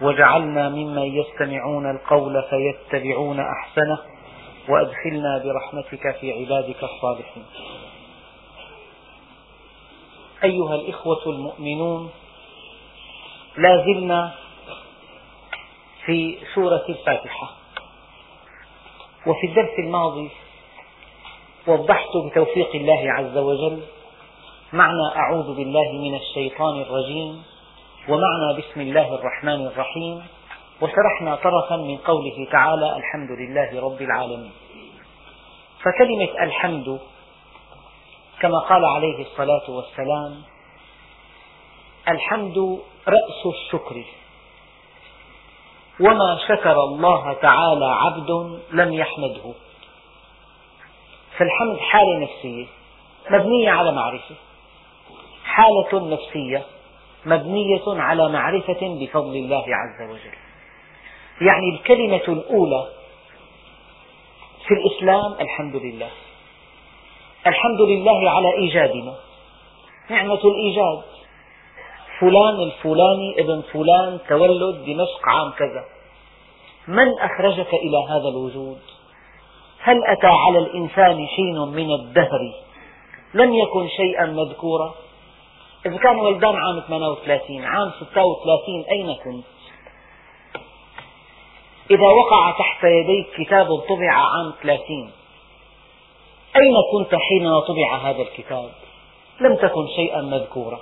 واجعلنا ممن يستمعون القول فيتبعون أحسنه وأدخلنا برحمتك في عبادك الصالحين. أيها الإخوة المؤمنون لا زلنا في سورة الفاتحة. وفي الدرس الماضي وضحت بتوفيق الله عز وجل معنى أعوذ بالله من الشيطان الرجيم. ومعنى بسم الله الرحمن الرحيم. وشرحنا طرفا من قوله تعالى الحمد لله رب العالمين. فكلمة الحمد كما قال عليه الصلاة والسلام الحمد رأس الشكر. وما شكر الله تعالى عبد لم يحمده. فالحمد حالة نفسية مبنية على معرفة حالة نفسية مبنية على معرفة بفضل الله عز وجل. يعني الكلمة الأولى في الإسلام الحمد لله. الحمد لله على إيجادنا. نعمة الإيجاد. فلان الفلاني ابن فلان تولد دمشق عام كذا. من أخرجك إلى هذا الوجود؟ هل أتى على الإنسان حين من الدهر لم يكن شيئا مذكورا؟ إذا كان ولدان عام 38 عام 36 أين كنت؟ إذا وقع تحت يديك كتاب طبع عام 30 أين كنت حينما طبع هذا الكتاب؟ لم تكن شيئا مذكورا.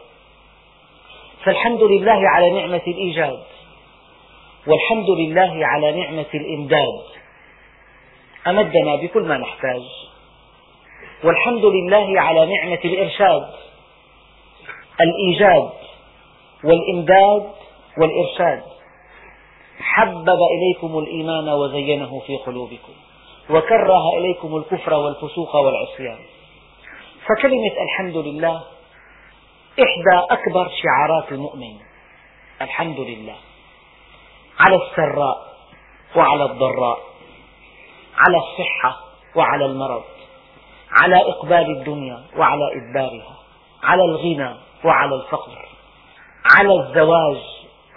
فالحمد لله على نعمة الإيجاد والحمد لله على نعمة الإمداد. أمدنا بكل ما نحتاج والحمد لله على نعمة الإرشاد. الإيجاد والإمداد والإرشاد. حبب إليكم الإيمان وزينه في قلوبكم وكره إليكم الكفر والفسوق والعصيان. فكلمة الحمد لله إحدى أكبر شعارات المؤمن. الحمد لله. على السراء وعلى الضراء على الصحة وعلى المرض على إقبال الدنيا وعلى إدبارها على الغنى وعلى الفقر على الزواج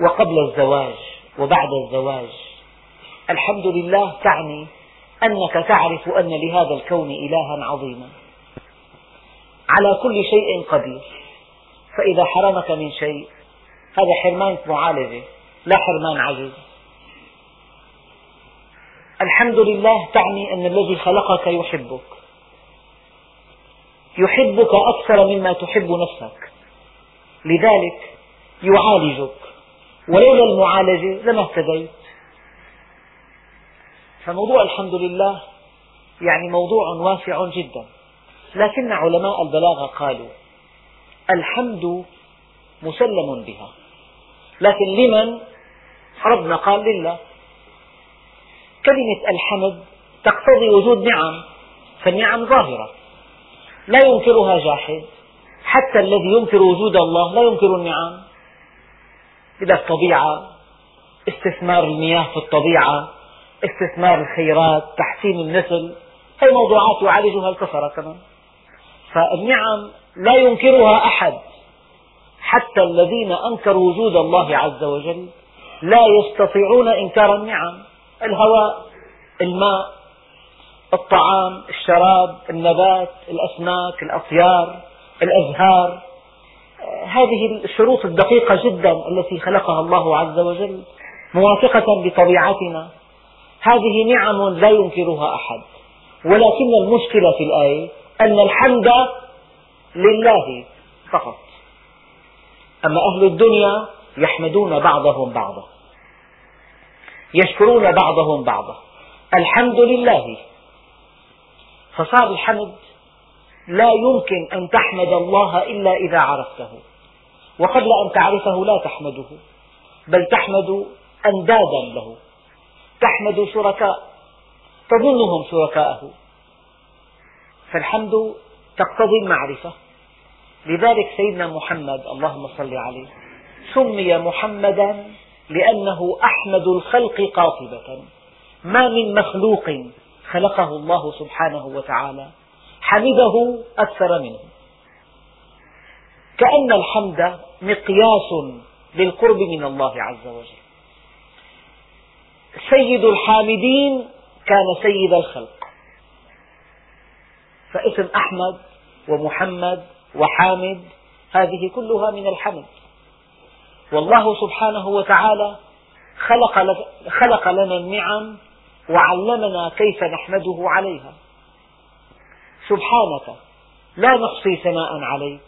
وقبل الزواج وبعد الزواج. الحمد لله تعني أنك تعرف أن لهذا الكون إلها عظيما. على كل شيء قدير. فإذا حرمك من شيء هذا حرمان معالجة لا حرمان عجز. الحمد لله تعني أن الذي خلقك يحبك. يحبك أكثر مما تحب نفسك. لذلك يعالجك. ولولا المعالجة لما اهتديت فموضوع الحمد لله يعني موضوع واسع جدا. لكن علماء البلاغة قالوا الحمد مسلم بها. لكن لمن؟ ربنا قال لله. كلمة الحمد تقتضي وجود نعم فالنعم ظاهرة. لا ينكرها جاحد. حتى الذي ينكر وجود الله لا ينكر النعم. إذا الطبيعة استثمار المياه في الطبيعة استثمار الخيرات تحسين النسل هذه موضوعات يعالجها الكفرة كمان. فالنعم لا ينكرها أحد. حتى الذين أنكروا وجود الله عز وجل لا يستطيعون إنكار النعم. الهواء الماء الطعام الشراب النبات الأسماك الأطيار. الأزهار هذه الشروط الدقيقة جدا التي خلقها الله عز وجل موافقة لطبيعتنا. هذه نعم لا ينكرها أحد ولكن المشكلة في الآية أن الحمد لله فقط. أما أهل الدنيا يحمدون بعضهم بعضا يشكرون بعضهم بعضا. الحمد لله فصار الحمد لا يمكن أن تحمد الله إلا إذا عرفته. وقبل أن تعرفه لا تحمده بل تحمد أندادا له. أحمد شركاء تظنهم شركاءه. فالحمد تقتضي المعرفة. لذلك سيدنا محمد اللهم صل عليه سمي محمدا لأنه أحمد الخلق قاطبة. ما من مخلوق خلقه الله سبحانه وتعالى حمده أكثر منه. كأن الحمد مقياس للقرب من الله عز وجل. سيد الحامدين كان سيد الخلق. فاسم أحمد ومحمد وحامد هذه كلها من الحمد. والله سبحانه وتعالى خلق, لنا النعم وعلمنا كيف نحمده عليها. سبحانك لا نحصي ثناء عليك.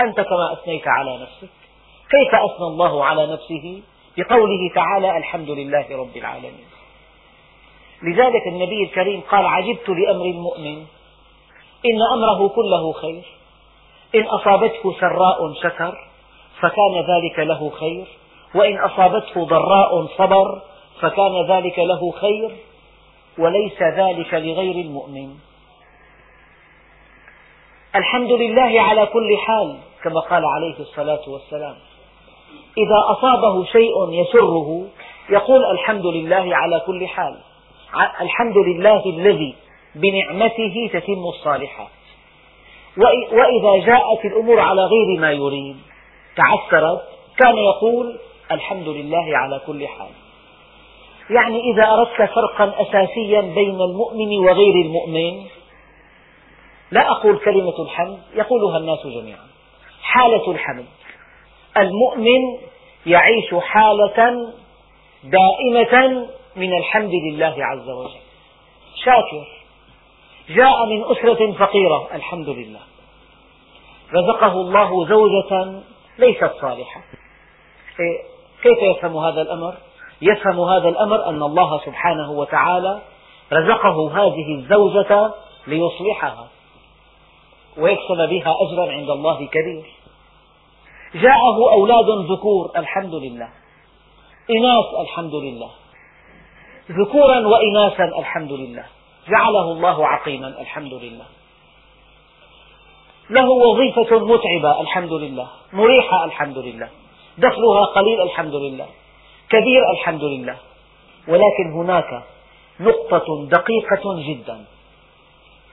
أنت كما أثنيت على نفسك. كيف أثنى الله على نفسه؟ بقوله تعالى الحمد لله رب العالمين. لذلك النبي الكريم قال عجبت لأمر المؤمن إن أمره كله خير. إن أصابته سراء شكر فكان ذلك له خير. وإن أصابته ضراء صبر فكان ذلك له خير. وليس ذلك لغير المؤمن. الحمد لله على كل حال كما قال عليه الصلاة والسلام. إذا أصابه شيء يسره يقول الحمد لله على كل حال. الحمد لله الذي بنعمته تتم الصالحات. وإذا جاءت الأمور على غير ما يريد تعثرت كان يقول الحمد لله على كل حال. يعني إذا أردت فرقا أساسيا بين المؤمن وغير المؤمن لا أقول كلمة الحمد يقولها الناس جميعا. حالة الحمد. المؤمن يعيش حالة دائمة من الحمد لله عز وجل. شاكر. جاء من أسرة فقيرة الحمد لله. رزقه الله زوجة ليست صالحة. إيه، كيف يفهم هذا الأمر؟ يفهم هذا الأمر أن الله سبحانه وتعالى رزقه هذه الزوجة ليصلحها. ويكسب بها أجرا عند الله كبير. جاءه أولاد ذكور الحمد لله. إناث الحمد لله. ذكورا وإناثا الحمد لله. جعله الله عقيما الحمد لله. له وظيفة متعبة الحمد لله. مريحة الحمد لله. دخلها قليل الحمد لله. كبير الحمد لله. ولكن هناك نقطة دقيقة جدا.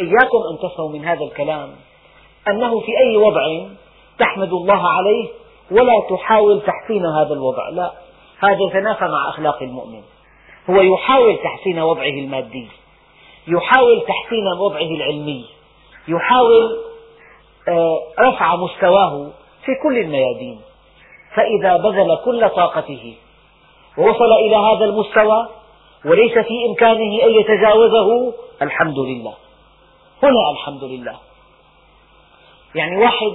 إياكم أن تفهموا من هذا الكلام. أنه في أي وضع تحمد الله عليه ولا تحاول تحسين هذا الوضع. لا هذا يتنافى مع أخلاق المؤمن. هو يحاول تحسين وضعه المادي يحاول تحسين وضعه العلمي يحاول آه، رفع مستواه في كل الميادين. فإذا بذل كل طاقته ووصل إلى هذا المستوى وليس في إمكانه أن يتجاوزه الحمد لله. هنا الحمد لله. يعني واحد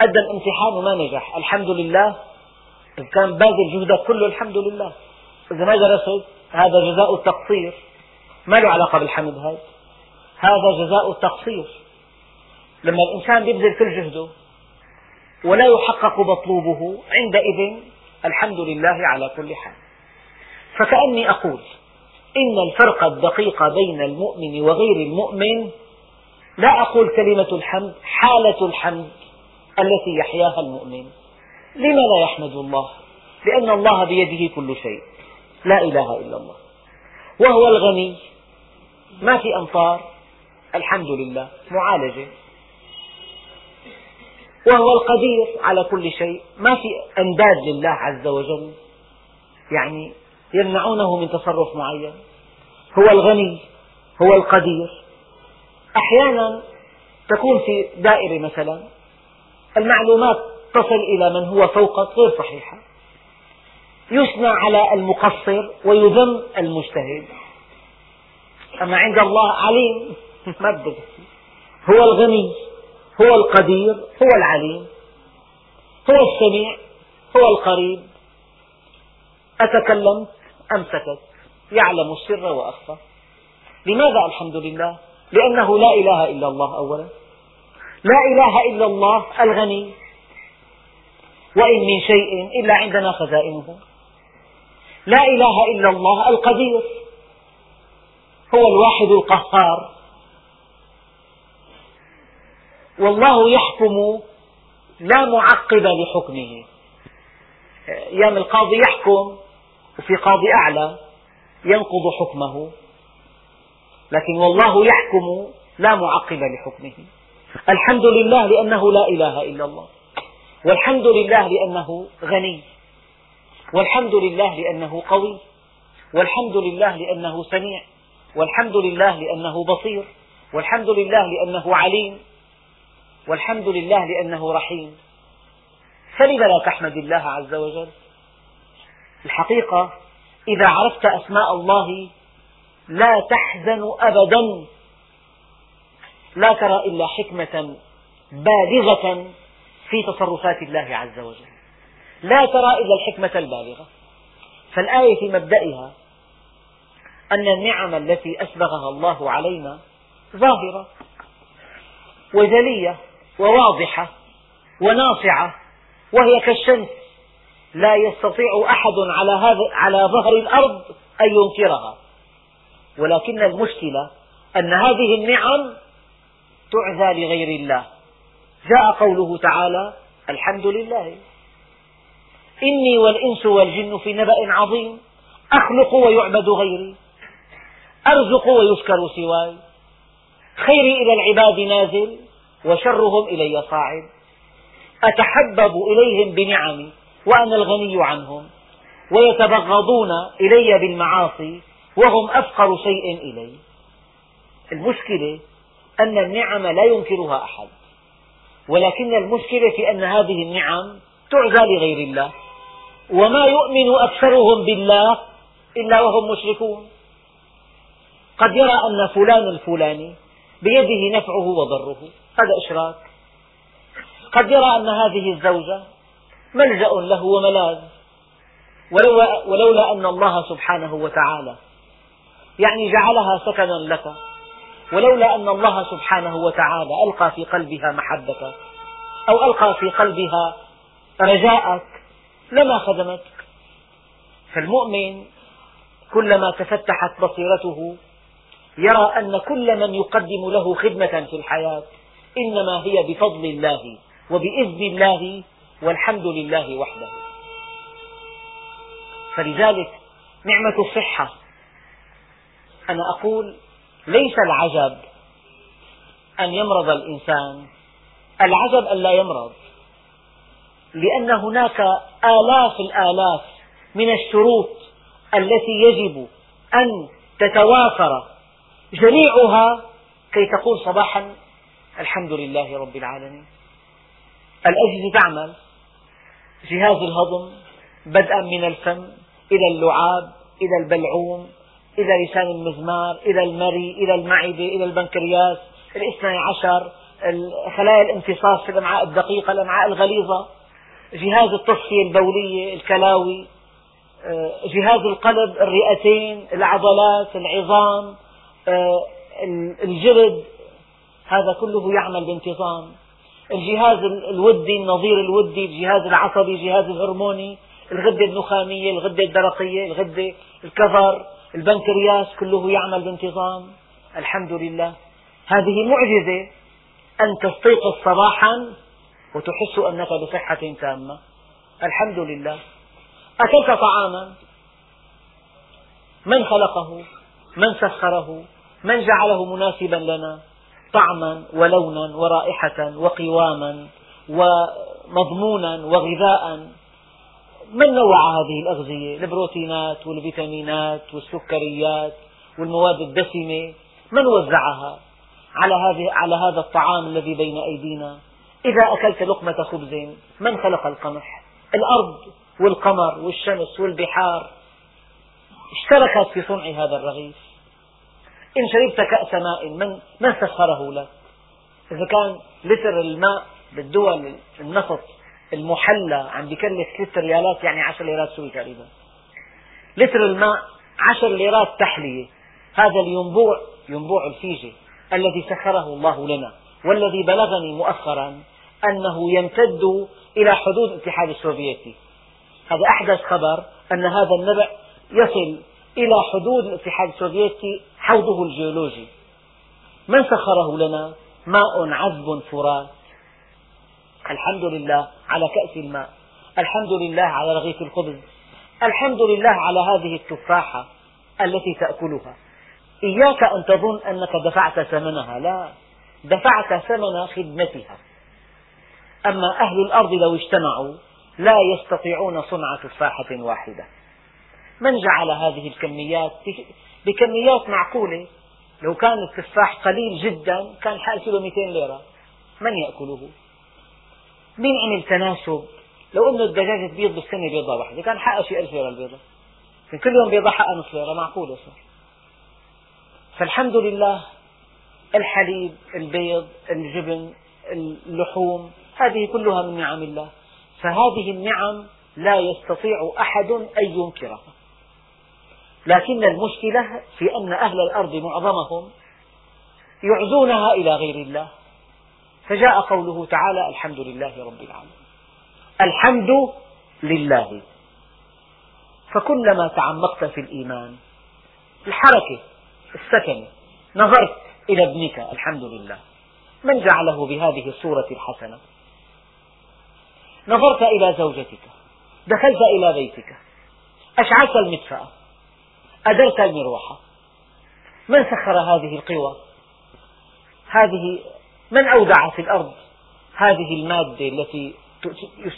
قدم امتحان وما نجح. الحمد لله. إذا كان باذل جهدك كله الحمد لله. إذا ما درست هذا جزاء التقصير. ما له علاقة بالحمد هذا هذا جزاء التقصير. لما الإنسان يبذل كل جهده ولا يحقق مطلوبه عندئذ الحمد لله على كل حال. فكأني أقول إن الفرق الدقيق بين المؤمن وغير المؤمن لا أقول كلمة الحمد حالة الحمد التي يحياها المؤمن. لما لا يحمد الله؟ لأن الله بيده كل شيء. لا إله إلا الله. وهو الغني. ما في أمطار. الحمد لله. معالجة. وهو القدير على كل شيء. ما في أنداد لله عز وجل. يعني يمنعونه من تصرف معين. هو الغني. هو القدير. أحيانا تكون في دائرة مثلا المعلومات تصل إلى من هو فوقك غير صحيحة يثنى على المقصر ويذم المجتهد. أما عند الله عليم ما هو الغني هو القدير هو العليم هو السميع هو القريب. أتكلمت أم سكت؟ يعلم السر وأخفى. لماذا الحمد لله؟ لأنه لا إله إلا الله أولا. لا إله إلا الله الغني. وإن من شيء إلا عندنا خزائنه. لا إله إلا الله القدير. هو الواحد القهار. والله يحكم لا معقب لحكمه. أيام القاضي يحكم وفي قاضي أعلى ينقض حكمه. لكن والله يحكم لا معقب لحكمه. الحمد لله لأنه لا إله إلا الله. والحمد لله لأنه غني. والحمد لله لأنه قوي. والحمد لله لأنه سميع. والحمد لله لأنه بصير. والحمد لله لأنه عليم. والحمد لله لأنه رحيم. فلم لا تحمد الله عز وجل؟ الحقيقة إذا عرفت أسماء الله لا تحزن أبدا. لا ترى إلا حكمة بالغة في تصرفات الله عز وجل. لا ترى إلا الحكمة البالغة. فالآية في مبدئها أن النعم التي أسبغها الله علينا ظاهرة وجلية وواضحة وناصعة وهي كالشمس. لا يستطيع أحد على, على ظهر الأرض أن ينكرها. ولكن المشكلة أن هذه النعم تعزى لغير الله. جاء قوله تعالى الحمد لله. إني والإنس والجن في نبأ عظيم أخلق ويعبد غيري أرزق ويذكر سواي خيري إلى العباد نازل وشرهم إلي صاعد. أتحبب إليهم بنعمي وأنا الغني عنهم ويتبغضون إلي بالمعاصي وهم أفقر شيء إلي المشكلة أن النعم لا ينكرها أحد ولكن المشكلة في أن هذه النعم تعزى لغير الله وما يؤمن أكثرهم بالله إلا وهم مشركون. قد يرى أن فلان الفلاني بيده نفعه وضره هذا إشراك. قد يرى أن هذه الزوجة ملجأ له وملاذ ولولا, ولولا أن الله سبحانه وتعالى يعني جعلها سكنا لك. ولولا أن الله سبحانه وتعالى ألقى في قلبها محبتك أو ألقى في قلبها رجاءك لما خدمتك فالمؤمن كلما تفتحت بصيرته يرى أن كل من يقدم له خدمة في الحياة إنما هي بفضل الله وبإذن الله والحمد لله وحده. فلذلك نعمة الصحة أنا أقول ليس العجب أن يمرض الإنسان. العجب أن لا يمرض لأن هناك آلاف الآلاف من الشروط التي يجب أن تتوافر جميعها كي تقول صباحا الحمد لله رب العالمين. الأجهزة تعمل جهاز الهضم بدءا من الفم إلى اللعاب إلى البلعوم إلى لسان المزمار إلى المري إلى المعدة إلى البنكرياس. الاثني عشر خلايا الامتصاص في الأمعاء الدقيقة الأمعاء الغليظة. جهاز التصفية البولية الكلاوي. آه، جهاز القلب الرئتين العضلات العظام آه، الجلد. هذا كله يعمل بانتظام. الجهاز الودي النظير الودي الجهاز العصبي الجهاز الهرموني الغدة النخامية الغدة الدرقية الغدة الكظر. البنكرياس كله يعمل بانتظام. الحمد لله. هذه معجزة. أن تستيقظ صباحا وتحس أنك بصحة تامة. الحمد لله. أكلت طعاما. من خلقه؟ من سخره؟ من جعله مناسبا لنا؟ طعما ولونا ورائحة وقواما ومضمونا وغذاء من نوع هذه الأغذية؟ البروتينات والفيتامينات والسكريات والمواد الدسمة. من وزعها على هذه على هذا الطعام الذي بين أيدينا؟ إذا أكلت لقمة خبز من خلق القمح؟ الأرض والقمر والشمس والبحار. اشتركت في صنع هذا الرغيف. إن شربت كأس ماء من من سخره لك؟ إذا كان لتر الماء بالدول النفط المحلى عم بكلف ثلاث ريالات يعني عشر ليرات سوري تقريبا. لتر الماء عشر ليرات تحلية. هذا الينبوع ينبوع الفيجة الذي سخره الله لنا والذي بلغني مؤخرا أنه يمتد إلى حدود الاتحاد السوفيتي. هذا أحدث خبر أن هذا النبع يصل إلى حدود الاتحاد السوفيتي حوضه الجيولوجي. من سخره لنا؟ ماء عذب فرات. الحمد لله على كأس الماء. الحمد لله على رغيف الخبز. الحمد لله على هذه التفاحة التي تأكلها. إياك أن تظن أنك دفعت ثمنها. لا دفعت ثمن خدمتها. أما أهل الأرض لو اجتمعوا لا يستطيعون صنع تفاحة واحدة. من جعل هذه الكميات؟ بكميات معقولة. لو كان التفاح قليل جدا كان حق كيلو 200 ليرة. من يأكله؟ مين عمل تناسب؟ لو أن الدجاجة تبيض بالسنة بيضة واحدة كان حقها شيء ألف ليرة البيضة. كل يوم بيضة حقها نصف ليرة معقولة صار. فالحمد لله الحليب البيض الجبن اللحوم هذه كلها من نعم الله. فهذه النعم لا يستطيع أحد أن ينكرها. لكن المشكلة في أن أهل الأرض معظمهم يعزونها إلى غير الله. فجاء قوله تعالى الحمد لله رب العالمين. الحمد لله. فكلما تعمقت في الإيمان الحركة السكن نظرت إلى ابنك الحمد لله. من جعله بهذه الصورة الحسنة؟ نظرت إلى زوجتك دخلت إلى بيتك أشعلت المدفأة أدرت المروحة. من سخر هذه القوى؟ هذه من أودع في الأرض؟ هذه المادة التي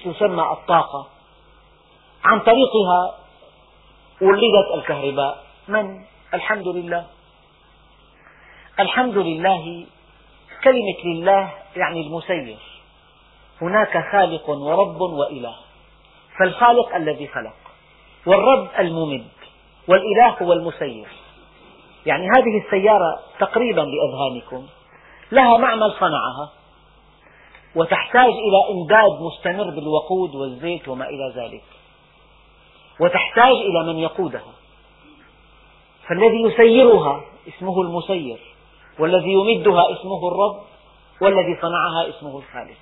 تسمى الطاقة. عن طريقها ولدت الكهرباء. من؟ الحمد لله. الحمد لله كلمة لله يعني المسير. هناك خالق ورب وإله. فالخالق الذي خلق والرب الممد والإله هو المسير. يعني هذه السيارة تقريبا لأذهانكم. لها معمل صنعها وتحتاج إلى إمداد مستمر بالوقود والزيت وما إلى ذلك. وتحتاج إلى من يقودها. فالذي يسيرها اسمه المسير والذي يمدها اسمه الرب والذي صنعها اسمه الخالق.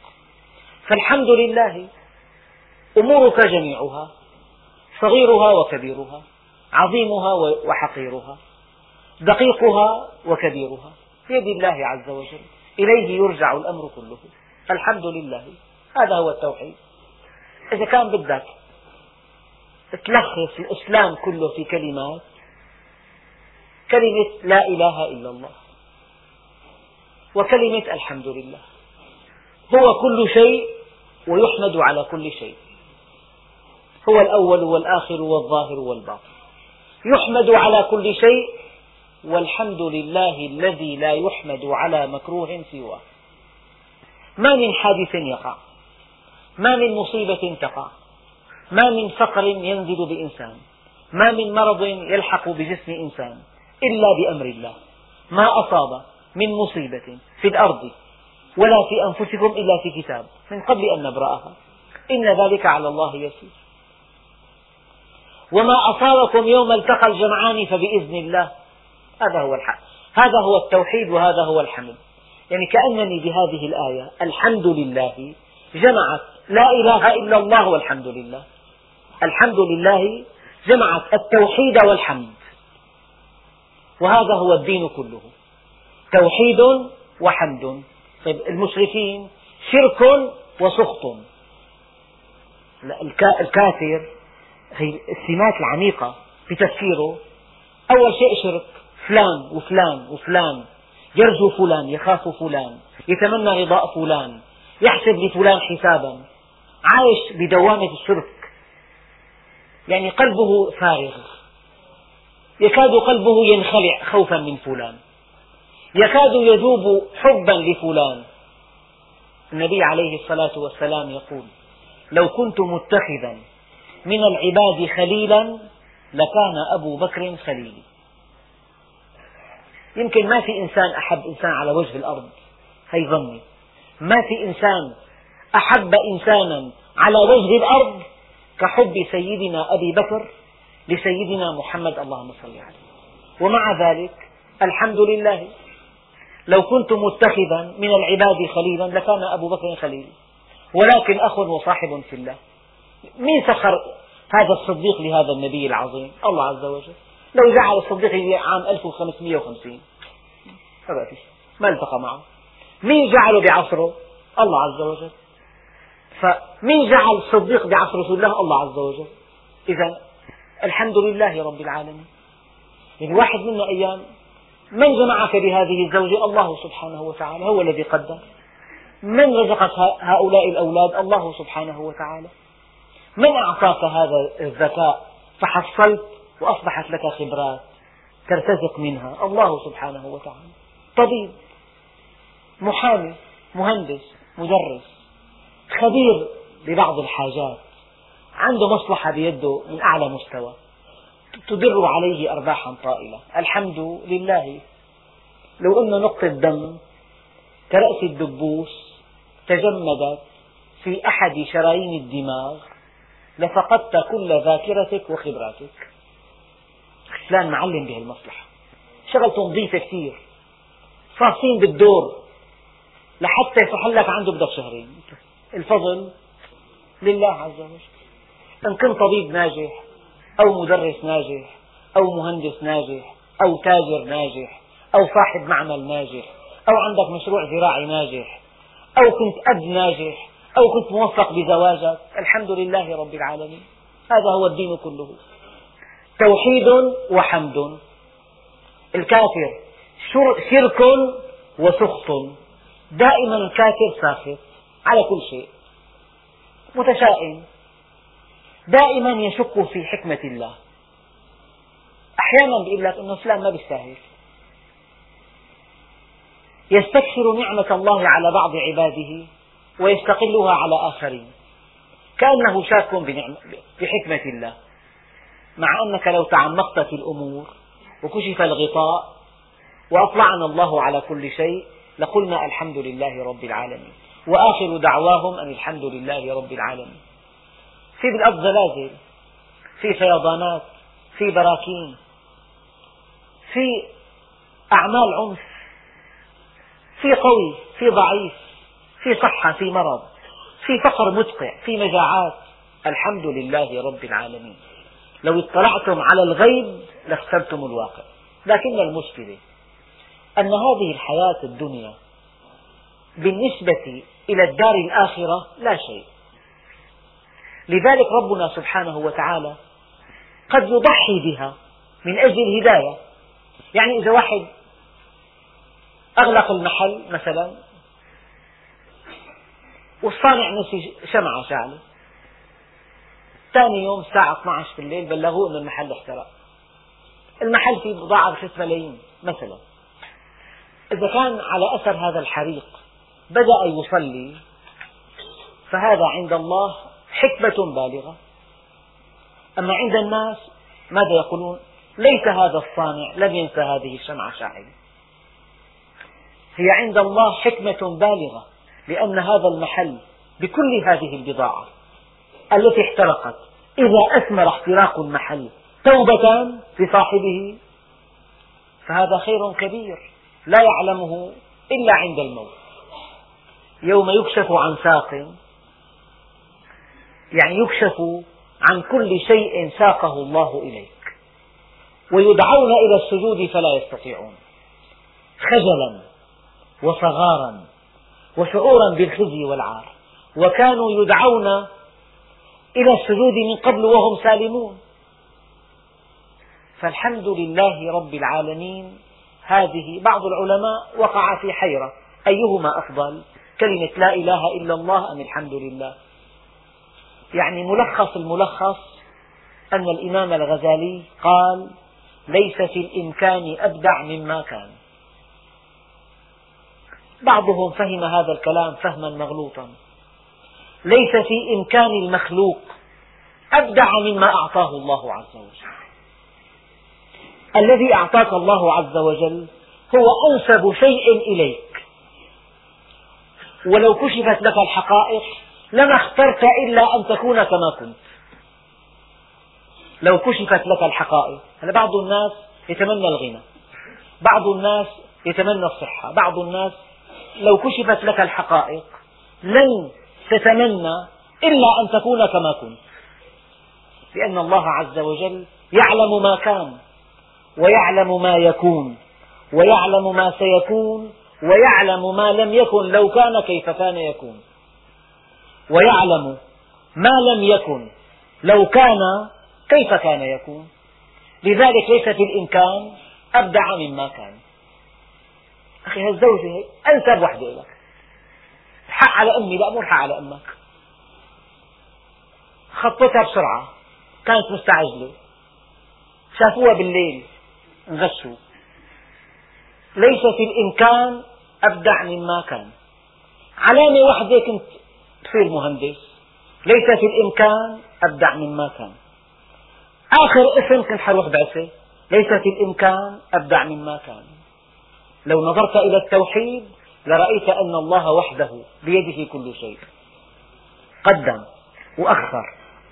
فالحمد لله أمورك جميعها صغيرها وكبيرها عظيمها وحقيرها دقيقها وكبيرها. بيد الله عز وجل. إليه يرجع الأمر كله. الحمد لله. هذا هو التوحيد. إذا كان بدك تلخص الإسلام كله في كلمات كلمة لا إله إلا الله وكلمة الحمد لله. هو كل شيء ويحمد على كل شيء. هو الأول والآخر والظاهر والباطن. يحمد على كل شيء والحمد لله الذي لا يحمد على مكروه سواه. ما من حادث يقع. ما من مصيبة تقع. ما من فقر ينزل بإنسان. ما من مرض يلحق بجسم إنسان. إلا بأمر الله. ما أصاب من مصيبة في الأرض ولا في أنفسكم إلا في كتاب من قبل أن نبرأها. إن ذلك على الله يسير. وما أصابكم يوم التقى الجمعان فبإذن الله. هذا هو الحق. هذا هو التوحيد وهذا هو الحمد يعني كأنني بهذه الآية الحمد لله جمعت لا إله إلا الله والحمد لله. الحمد لله جمعت التوحيد والحمد. وهذا هو الدين كله. توحيد وحمد. طيب المشركين شرك وسخط. الكافر هي السمات العميقة في تفكيره. أول شيء شرك. فلان وفلان وفلان يرجو فلان يخاف فلان يتمنى رضاء فلان يحسب لفلان حسابا. عايش بدوامة الشرك. يعني قلبه فارغ. يكاد قلبه ينخلع خوفا من فلان. يكاد يذوب حبا لفلان. النبي عليه الصلاة والسلام يقول لو كنت متخذا من العباد خليلا لكان أبو بكر خليلي. يمكن ما في إنسان أحب إنسان على وجه الأرض. هي ظني. ما في إنسان أحب إنسانا على وجه الأرض كحب سيدنا أبي بكر لسيدنا محمد. اللهم صل عليه. ومع ذلك الحمد لله لو كنت متخذا من العباد خليلا لكان أبو بكر خليلي ولكن أخ وصاحب في الله. مين سخر هذا الصديق لهذا النبي العظيم؟ الله عز وجل. لو جعل الصديق عام 1550 ما في ما التقى معه. مين جعله بعصره؟ الله عز وجل. فمين جعل الصديق بعصر رسول الله؟ الله عز وجل. إذا الحمد لله رب العالمين. يعني واحد منا أيام من جمعك بهذه الزوجة؟ الله سبحانه وتعالى. هو الذي قدر من رزقك هؤلاء الأولاد؟ الله سبحانه وتعالى. من أعطاك هذا الذكاء؟ فحصلت وأصبحت لك خبرات ترتزق منها. الله سبحانه وتعالى. طبيب محامي مهندس مدرس خبير ببعض الحاجات عنده مصلحة بيده من أعلى مستوى. تدر عليه أرباحا طائلة. الحمد لله. لو أن نقطة دم كرأس الدبوس تجمدت في أحد شرايين الدماغ لفقدت كل ذاكرتك وخبراتك. فلان معلم بهالمصلحة. شغلته نظيفة كثير فاصين بالدور. لحتى يصح لك عنده بدك شهرين. الفضل لله عز وجل. إن كنت طبيب ناجح أو مدرس ناجح أو مهندس ناجح أو تاجر ناجح أو صاحب معمل ناجح أو عندك مشروع زراعي ناجح أو كنت أب ناجح أو كنت موفق بزواجك الحمد لله رب العالمين. هذا هو الدين كله. توحيد وحمد. الكافر شرك وسخط. دائما الكافر ساخط على كل شيء. متشائم. دائما يشك في حكمة الله. أحيانا يقول لك أنه فلان ما بيستاهل. يستكثر نعمة الله على بعض عباده ويستقلها على آخرين. كأنه شاك بحكمة الله. مع أنك لو تعمقت في الأمور وكشف الغطاء وأطلعنا الله على كل شيء لقلنا الحمد لله رب العالمين. وآخر دعواهم أن الحمد لله رب العالمين. في بالأرض زلازل في فيضانات في براكين في أعمال عنف في قوي في ضعيف في صحة في مرض في فقر مدقع في مجاعات الحمد لله رب العالمين. لو اطلعتم على الغيب لاخترتم الواقع. لكن المشكلة أن هذه الحياة الدنيا بالنسبة إلى الدار الآخرة لا شيء. لذلك ربنا سبحانه وتعالى قد يضحي بها من أجل الهداية يعني إذا واحد أغلق المحل مثلا والصانع نسي شمعة شعلة ثاني يوم الساعة 12 في الليل بلغوه أن المحل احترق. المحل فيه بضاعة بثلاث ملايين مثلا. إذا كان على أثر هذا الحريق بدأ يصلي فهذا عند الله حكمة بالغة. أما عند الناس ماذا يقولون؟ ليس هذا الصانع لم ينسى هذه الشمعة شاعلة هي عند الله حكمة بالغة لأن هذا المحل بكل هذه البضاعة التي احترقت إذا أثمر احتراق المحل توبة لصاحبه فهذا خير كبير لا يعلمه إلا عند الموت. يوم يكشف عن ساق يعني يكشف عن كل شيء ساقه الله إليك. ويدعون إلى السجود فلا يستطيعون. خجلا وصغارا وشعورا بالخزي والعار. وكانوا يدعون إلى السجود من قبل وهم سالمون. فالحمد لله رب العالمين هذه بعض العلماء وقع في حيرة. أيهما أفضل؟ كلمة لا إله إلا الله أم الحمد لله؟ يعني ملخص الملخص أن الإمام الغزالي قال ليس في الإمكان أبدع مما كان. بعضهم فهم هذا الكلام فهما مغلوطا. ليس في إمكان المخلوق أبدع مما أعطاه الله عز وجل. الذي أعطاك الله عز وجل هو أنسب شيء إليك. ولو كشفت لك الحقائق لما اخترت إلا أن تكون كما كنت. لو كشفت لك الحقائق هذا بعض الناس يتمنى الغنى بعض الناس يتمنى الصحة بعض الناس لو كشفت لك الحقائق لن تتمنى إلا أن تكون كما كنت. لأن الله عز وجل يعلم ما كان ويعلم ما يكون ويعلم ما سيكون ويعلم ما لم يكن لو كان كيف كان يكون ويعلم ما لم يكن لو كان كيف كان يكون لذلك ليس في الإمكان أبدع مما كان. أخي هالزوجة أنسب وحدة لك الحق على أمي لا مو الحق على أمك. خطتها بسرعة. كانت مستعجلة. شافوها بالليل انغشوا. ليس في الإمكان أبدع مما كان. علامة واحدة كنت تصير مهندس. ليس في الإمكان أبدع مما كان. آخر اسم كنت حروح بعثة. ليس في الإمكان أبدع مما كان. لو نظرت إلى التوحيد لرأيت أن الله وحده بيده كل شيء. قدم وأخر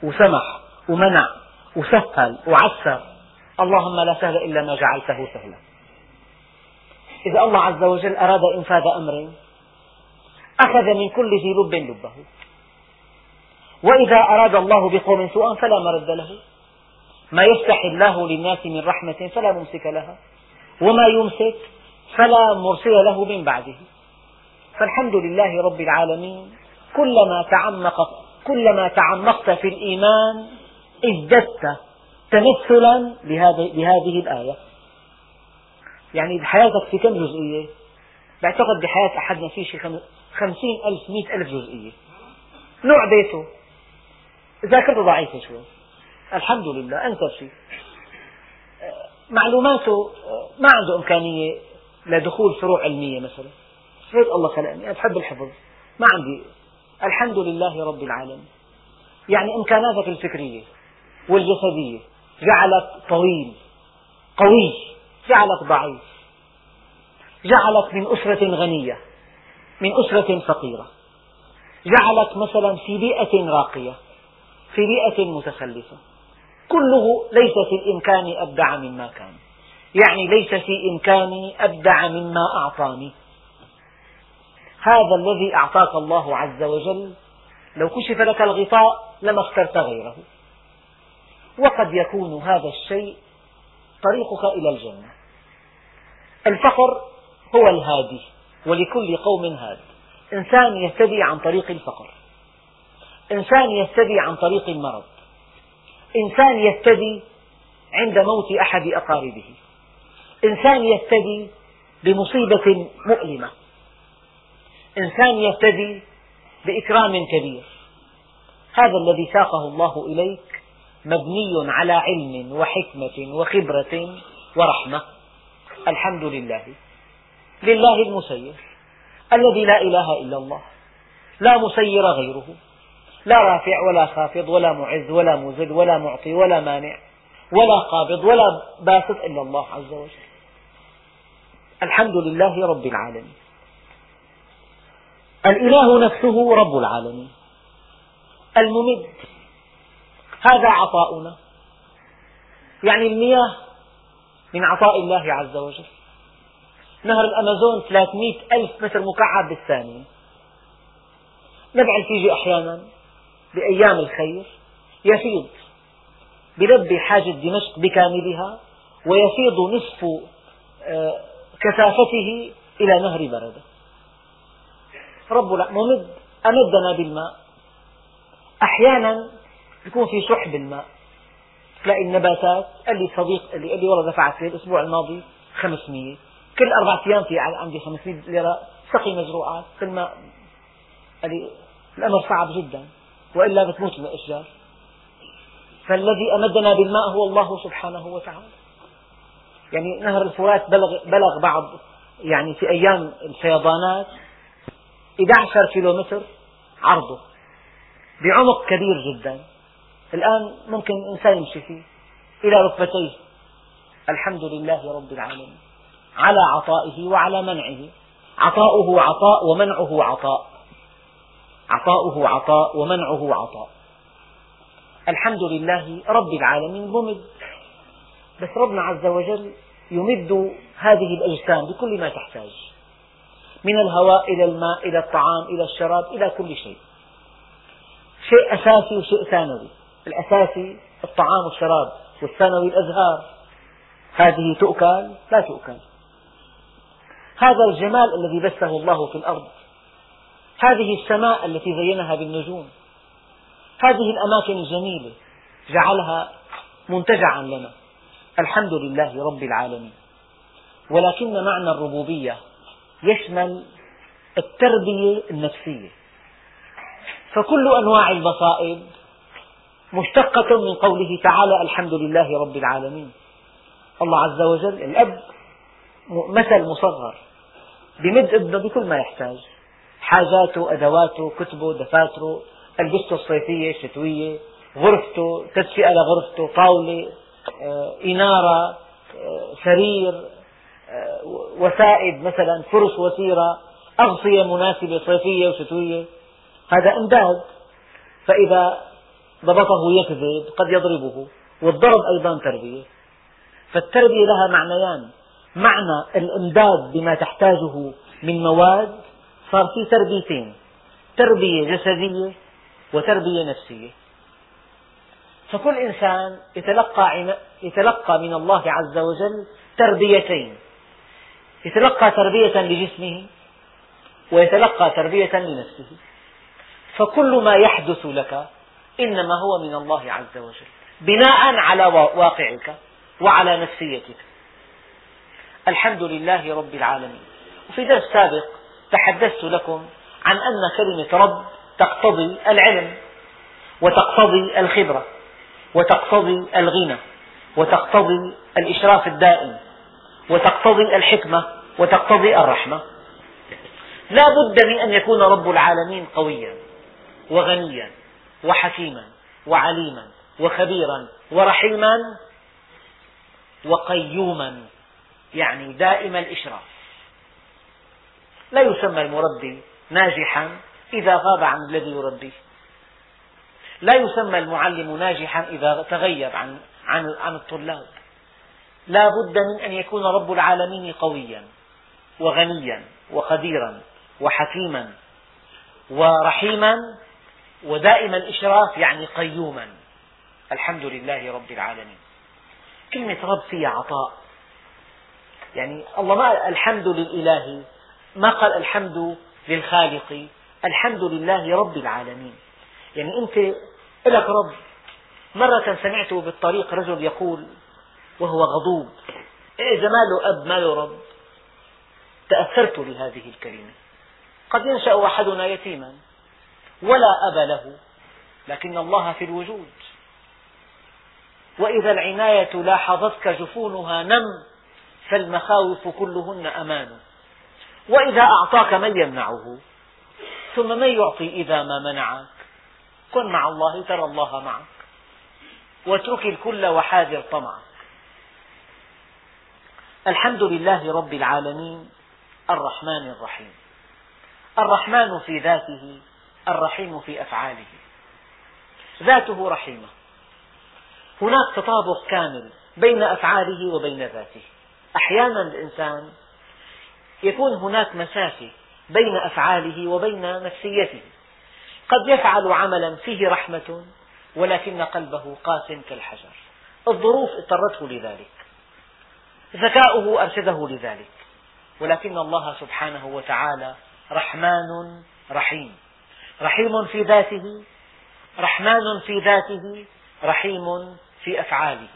وسمح ومنع وسهل وعسر اللهم لا سهل إلا ما جعلته سهلا. إذا الله عز وجل أراد إنفاذ أمر أخذ من كل ذي لب لبه. وإذا أراد الله بقوم سوءا فلا مرد له. ما يفتح الله للناس من رحمة فلا ممسك لها. وما يمسك فلا مرسل له من بعده. فالحمد لله رب العالمين. كلما تعمق كلما تعمقت في الإيمان ازددت تمثلا بهذه الآية. يعني حياتك في كم جزئية؟ بعتقد بحياة أحدنا في شيء خمسين ألف مئة ألف جزئية. نوع بيته. ذاكرته ضعيفة شوي. الحمد لله أنسب شيء. معلوماته ما عنده إمكانية لدخول فروع علمية مثلا. هيك الله خلقني أنا بحب الحفظ. ما عندي. الحمد لله رب العالمين. يعني إمكاناتك الفكرية. والجسدية. جعلك طويل قوي جعلك ضعيف. جعلك من أسرة غنية من أسرة فقيرة. جعلك مثلا في بيئة راقية في بيئة متخلفة. كله ليس في الإمكان أبدع مما كان. يعني ليس في إمكاني أبدع مما أعطاني. هذا الذي أعطاك الله عز وجل لو كشف لك الغطاء لما اخترت غيره. وقد يكون هذا الشيء طريقك إلى الجنة. الفقر هو الهادي ولكل قوم هاد. إنسان يهتدي عن طريق الفقر. إنسان يهتدي عن طريق المرض. إنسان يهتدي عند موت أحد أقاربه. إنسان يهتدي بمصيبة مؤلمة. إنسان يهتدي بإكرام كبير. هذا الذي ساقه الله إليك مبني على علم وحكمة وخبرة ورحمة. الحمد لله. لله المسير. الذي لا إله إلا الله. لا مسير غيره. لا رافع ولا خافض ولا معز ولا مذل ولا معطي ولا مانع ولا قابض ولا باسط إلا الله عز وجل. الحمد لله رب العالمين. الإله نفسه رب العالمين. الممد. هذا عطاؤنا. يعني المياه من عطاء الله عز وجل. نهر الأمازون 300 ألف متر مكعب بالثانية. نبع الفيجي أحيانا بأيام الخير. يفيض بلبي حاجة دمشق بكاملها ويفيض نصف آه، كثافته إلى نهر بردة رب ممد أمدنا بالماء. أحيانا يكون في شح بالماء تلاقي النباتات قال لي صديق اللي قال لي والله دفعت لي الأسبوع الماضي 500 كل أربع أيام في عندي 500 ليرة سقي مزروعات. كل ما قال لي الأمر صعب جدا. وإلا بتموت الأشجار فالذي أمدنا بالماء هو الله سبحانه وتعالى. يعني نهر الفرات بلغ, بلغ بعض يعني في أيام الفيضانات 11 كيلومتر عرضه. بعمق كبير جدا. الآن ممكن إنسان يمشي فيه إلى ركبتيه. الحمد لله رب العالمين. على عطائه وعلى منعه. عطاؤه عطاء ومنعه عطاء. عطاؤه عطاء ومنعه عطاء. الحمد لله رب العالمين ممد. بس ربنا عز وجل يمد هذه الأجسام بكل ما تحتاج. من الهواء إلى الماء إلى الطعام إلى الشراب إلى كل شيء. شيء أساسي وشيء ثانوي. الأساسي الطعام والشراب والثانوي الأزهار. هذه تؤكل لا تؤكل. هذا الجمال الذي بثه الله في الأرض. هذه السماء التي زينها بالنجوم. هذه الأماكن الجميلة جعلها منتجعا لنا. الحمد لله رب العالمين. ولكن معنى الربوبية يشمل التربية النفسية. فكل أنواع المصائب مشتقة من قوله تعالى الحمد لله رب العالمين. الله عز وجل الأب مثل مصغر بمد ابنه بكل ما يحتاج. حاجاته أدواته كتبه دفاتره ألبسته الصيفية الشتوية غرفته تدفئة لغرفته طاولة آه، إنارة آه، سرير آه، وسائد مثلا فرش وسيرة أغطية مناسبة صيفية وشتوية. هذا إمداد فإذا ضبطه يكذب قد يضربه والضرب أيضا تربية. فالتربية لها معنيان. معنى الإمداد بما تحتاجه من مواد صار في تربيتين. تربية جسدية وتربية نفسية. فكل إنسان يتلقى, يتلقى من الله عز وجل تربيتين. يتلقى تربية لجسمه ويتلقى تربية لنفسه. فكل ما يحدث لك إنما هو من الله عز وجل. بناء على واقعك وعلى نفسيتك. الحمد لله رب العالمين. وفي درس سابق تحدثت لكم عن أن كلمة رب تقتضي العلم وتقتضي الخبرة وتقتضي الغنى وتقتضي الإشراف الدائم وتقتضي الحكمة وتقتضي الرحمة. لا بد من أن يكون رب العالمين قويا وغنيا. وحكيما وعليما وخبيرا ورحيما وقيوما يعني دائم الإشراف. لا يسمى المربي ناجحا إذا غاب عن الذي يربيه. لا يسمى المعلم ناجحا إذا تغيب عن, عن, عن الطلاب. لا بد من أن يكون رب العالمين قويا وغنيا وقديرا وحكيما ورحيما ودائم الإشراف يعني قيوما. الحمد لله رب العالمين. كلمة رب فيها عطاء. يعني الله ما قال الحمد للإله ما قال الحمد للخالق الحمد لله رب العالمين. يعني أنت لك رب. مرة سمعت بالطريق رجل يقول وهو غضوب إذا ما له أب ما له رب؟ تأثرت بهذه الكلمة. قد ينشأ أحدنا يتيما. ولا أب له. لكن الله في الوجود. وإذا العناية لاحظتك جفونها نم فالمخاوف كلهن أمان. وإذا أعطاك من يمنعه ثم من يعطي إذا ما منعك؟ كن مع الله ترى الله معك. واترك الكل وحاذر طمعك. الحمد لله رب العالمين الرحمن الرحيم. الرحمن في ذاته الرحيم في أفعاله. ذاته رحيمة. هناك تطابق كامل بين أفعاله وبين ذاته. أحيانا الإنسان يكون هناك مسافة بين أفعاله وبين نفسيته. قد يفعل عملا فيه رحمة ولكن قلبه قاس كالحجر. الظروف اضطرته لذلك. ذكاؤه أرشده لذلك. ولكن الله سبحانه وتعالى رحمن رحيم. رحيم في ذاته رحمن في ذاته رحيم في أفعاله.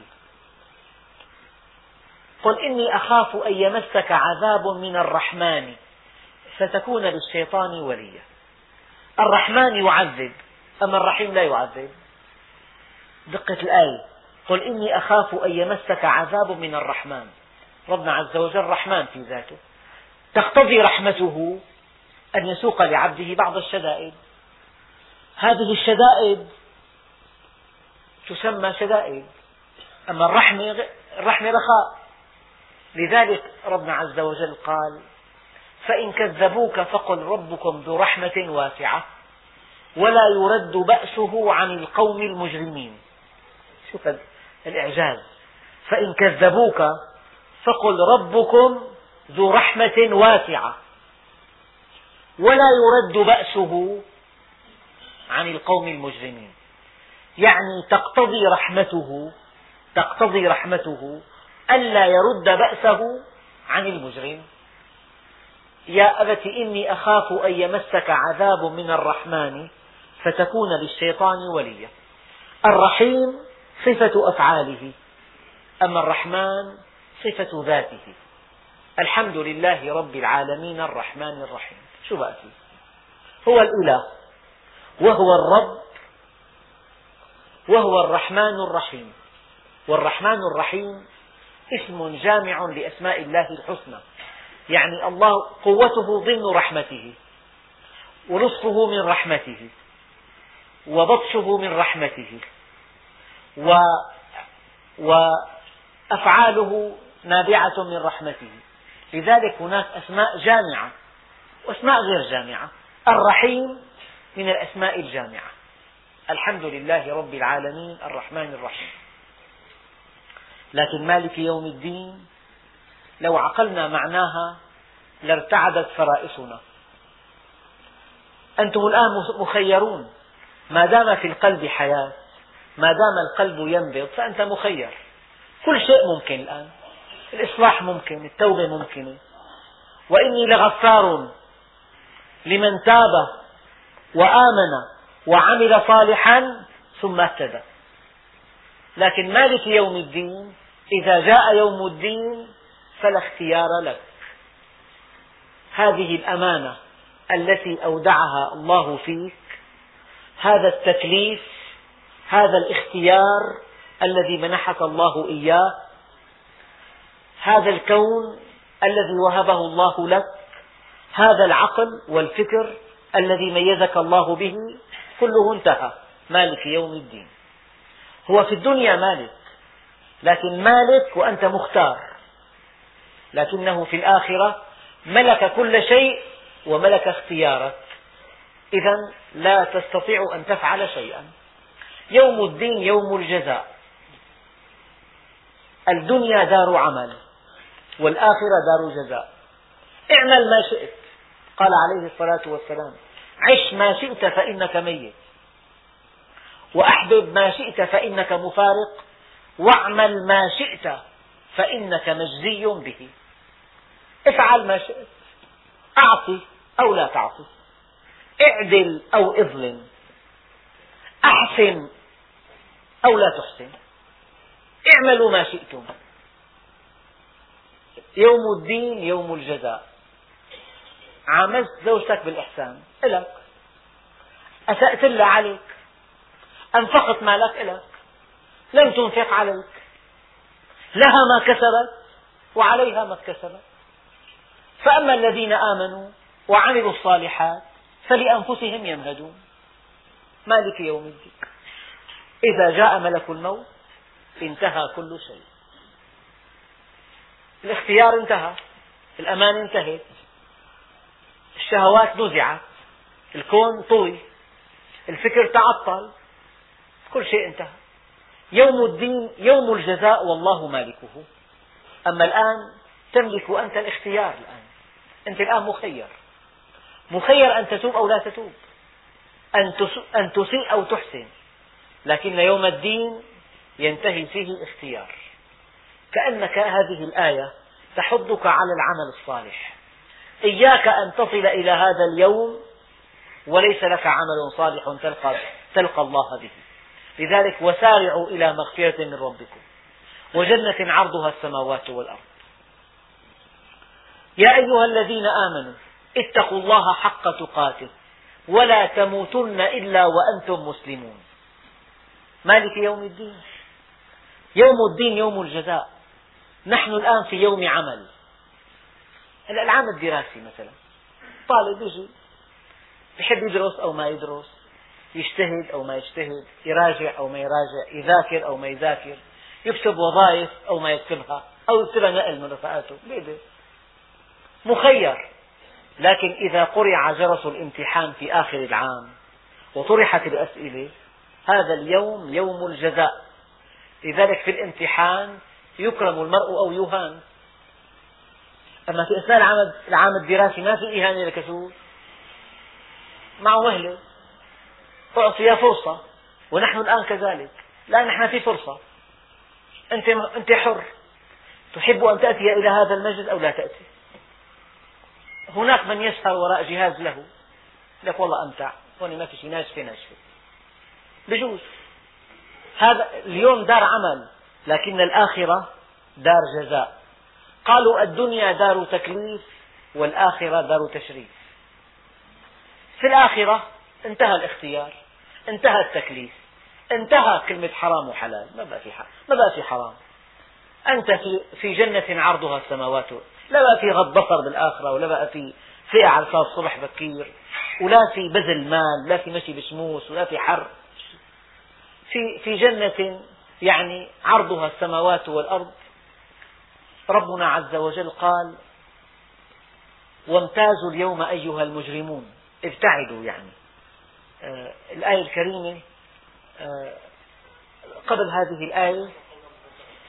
قل إني أخاف أن يمسك عذاب من الرحمن فتكون للشيطان وليا. الرحمن يعذب أما الرحيم لا يعذب. دقة الآية. قل إني أخاف أن يمسك عذاب من الرحمن. ربنا عز وجل رحمن في ذاته. تقتضي رحمته أن يسوق لعبده بعض الشدائد. هذه الشدائد تسمى شدائد. أما الرحمة الرحمة رخاء. لذلك ربنا عز وجل قال فإن كذبوك فقل ربكم ذو رحمة واسعة ولا يرد بأسه عن القوم المجرمين. شوف الإعجاز. فإن كذبوك فقل ربكم ذو رحمة واسعة ولا يرد بأسه عن القوم المجرمين. يعني تقتضي رحمته تقتضي رحمته ألا يرد بأسه عن المجرم. يا أبت إني أخاف أن يمسك عذاب من الرحمن فتكون للشيطان وليا. الرحيم صفة أفعاله أما الرحمن صفة ذاته. الحمد لله رب العالمين الرحمن الرحيم. شو بقى فيه هو الإله. وهو الرب وهو الرحمن الرحيم. والرحمن الرحيم اسم جامع لأسماء الله الحسنى. يعني الله قوته ضمن رحمته ولطفه من رحمته وبطشه من رحمته و وأفعاله نابعة من رحمته. لذلك هناك أسماء جامعة وأسماء غير جامعة. الرحيم من الأسماء الجامعة. الحمد لله رب العالمين الرحمن الرحيم. لكن مالك يوم الدين لو عقلنا معناها لارتعدت فرائصنا. أنتم الآن مخيرون. ما دام في القلب حياة ما دام القلب ينبض فأنت مخير. كل شيء ممكن الآن. الإصلاح ممكن التوبة ممكنة. وإني لغفار لمن تاب وآمن وعمل صالحا ثم اهتدى. لكن مالك يوم الدين؟ إذا جاء يوم الدين فلا اختيار لك هذه الأمانة التي أودعها الله فيك هذا التكليف هذا الاختيار الذي منحك الله إياه هذا الكون الذي وهبه الله لك هذا العقل والفكر الذي ميزك الله به كله انتهى. مالك يوم الدين. هو في الدنيا مالك لكن مالك وأنت مختار. لكنه في الآخرة ملك كل شيء وملك اختيارك. إذا لا تستطيع أن تفعل شيئا. يوم الدين يوم الجزاء. الدنيا دار عمل والآخرة دار جزاء. اعمل ما شئت. قال عليه الصلاة والسلام عش ما شئت فإنك ميت وأحبب ما شئت فإنك مفارق واعمل ما شئت فإنك مجزي به. افعل ما شئت أعطي أو لا تعطي اعدل أو اظلم أحسن أو لا تحسن اعملوا ما شئتم. يوم الدين يوم الجزاء. عاملت زوجتك بالإحسان. إلك. أسأت لها عليك. أنفقت مالك إلك. لم تنفق عليك. لها ما كسبت وعليها ما اكتسبت. فأما الذين آمنوا وعملوا الصالحات فلأنفسهم يمهدون. مالك يوم الدين. إذا جاء ملك الموت انتهى كل شيء. الاختيار انتهى. الأمان انتهت. الشهوات نزعت الكون طوي. الفكر تعطل. كل شيء انتهى. يوم الدين يوم الجزاء والله مالكه. أما الآن تملك أنت الاختيار الآن. أنت الآن مخير. مخير أن تتوب أو لا تتوب. أن تسيء أو تحسن. لكن يوم الدين ينتهي فيه الاختيار. كأنك هذه الآية تحضك على العمل الصالح. إياك أن تصل إلى هذا اليوم وليس لك عمل صالح تلقى, تلقى الله به. لذلك وسارعوا إلى مغفرة من ربكم. وجنة عرضها السماوات والأرض. يا أيها الذين آمنوا اتقوا الله حق تقاته. ولا تموتن إلا وأنتم مسلمون. مالك يوم الدين؟ يوم الدين يوم الجزاء. نحن الآن في يوم عمل. العام الدراسي مثلا. طالب يجي يحب يدرس أو ما يدرس يجتهد أو ما يجتهد يراجع أو ما يراجع يذاكر أو ما يذاكر يكتب وظائف أو ما يكتبها أو يكتبها نقل من رفقاته مخير. لكن إذا قرع جرس الامتحان في آخر العام وطرحت الأسئلة هذا اليوم يوم الجزاء. لذلك في الامتحان يكرم المرء أو يهان. أما في أثناء العام الدراسي ما في إهانة للكسول معه مهلة أعطي فرصة. ونحن الآن كذلك. لا نحن في فرصة. أنت, أنت حر. تحب أن تأتي إلى هذا المجلس أو لا تأتي؟ هناك من يسهر وراء جهاز له. لك والله أمتع. هون ما في شيء ناشفة ناشفة بجوز. هذا اليوم دار عمل لكن الآخرة دار جزاء. قالوا الدنيا دار تكليف والآخرة دار تشريف. في الآخرة انتهى الاختيار انتهى التكليف انتهى كلمة حرام وحلال. ما بقى في ما بقى في حرام. أنت في جنة عرضها السماوات لا بقى في غض بصر بالآخرة ولا بقى في فئة على الصبح بكير ولا في بذل مال لا في مشي بشموس ولا في حر. في في جنة يعني عرضها السماوات والأرض ربنا عز وجل قال وامتازوا اليوم أيها المجرمون. ابتعدوا يعني. آه الآية الكريمة آه قبل هذه الآية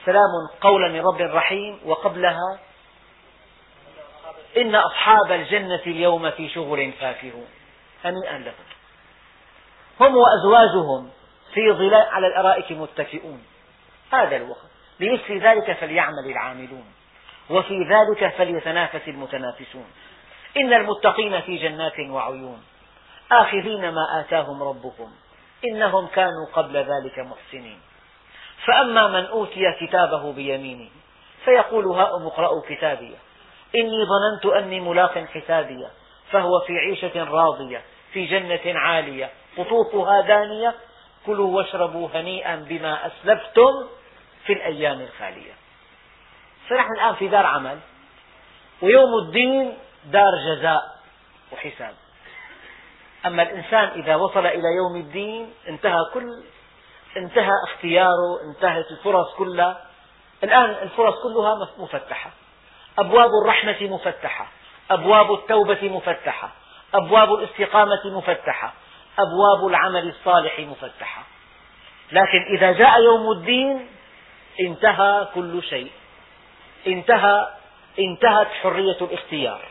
سلام قولا من رب رحيم وقبلها إن أصحاب الجنة اليوم في شغل فاكهون. هنيئا لهم هم وأزواجهم في ظلال على الأرائك متكئون. هذا الوقت لمثل ذلك فليعمل العاملون وفي ذلك فليتنافس المتنافسون. إن المتقين في جنات وعيون آخذين ما آتاهم ربهم إنهم كانوا قبل ذلك محسنين. فأما من أوتي كتابه بيمينه فيقول هاؤم اقرءوا كتابي إني ظننت أني ملاق حسابي فهو في عيشة راضية في جنة عالية قطوفها دانية كلوا واشربوا هنيئا بما أسلفتم. في الأيام الخالية. فنحن الآن في دار عمل ويوم الدين دار جزاء وحساب. أما الإنسان إذا وصل إلى يوم الدين انتهى كل انتهى اختياره انتهت الفرص كلها. الآن الفرص كلها مفتحة. أبواب الرحمة مفتحة. أبواب التوبة مفتحة. أبواب الاستقامة مفتحة. أبواب العمل الصالح مفتحة. لكن إذا جاء يوم الدين انتهى كل شيء. انتهى انتهت حرية الاختيار.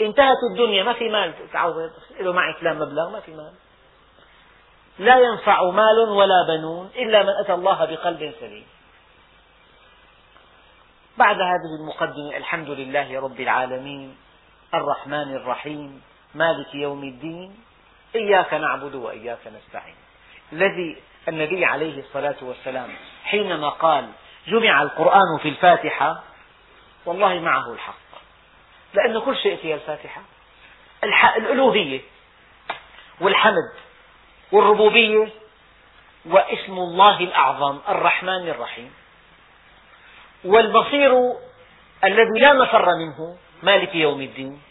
انتهت الدنيا ما في مال. تعوض له معي فلان مبلغ ما في مال. لا ينفع مال ولا بنون إلا من أتى الله بقلب سليم. بعد هذه المقدمة الحمد لله رب العالمين الرحمن الرحيم مالك يوم الدين إياك نعبد وإياك نستعين. الذي النبي عليه الصلاة والسلام حينما قال جمع القرآن في الفاتحة والله معه الحق. لأن كل شيء فيها الفاتحة. الألوهية والحمد والربوبية واسم الله الأعظم الرحمن الرحيم. والمصير الذي لا مفر منه مالك يوم الدين.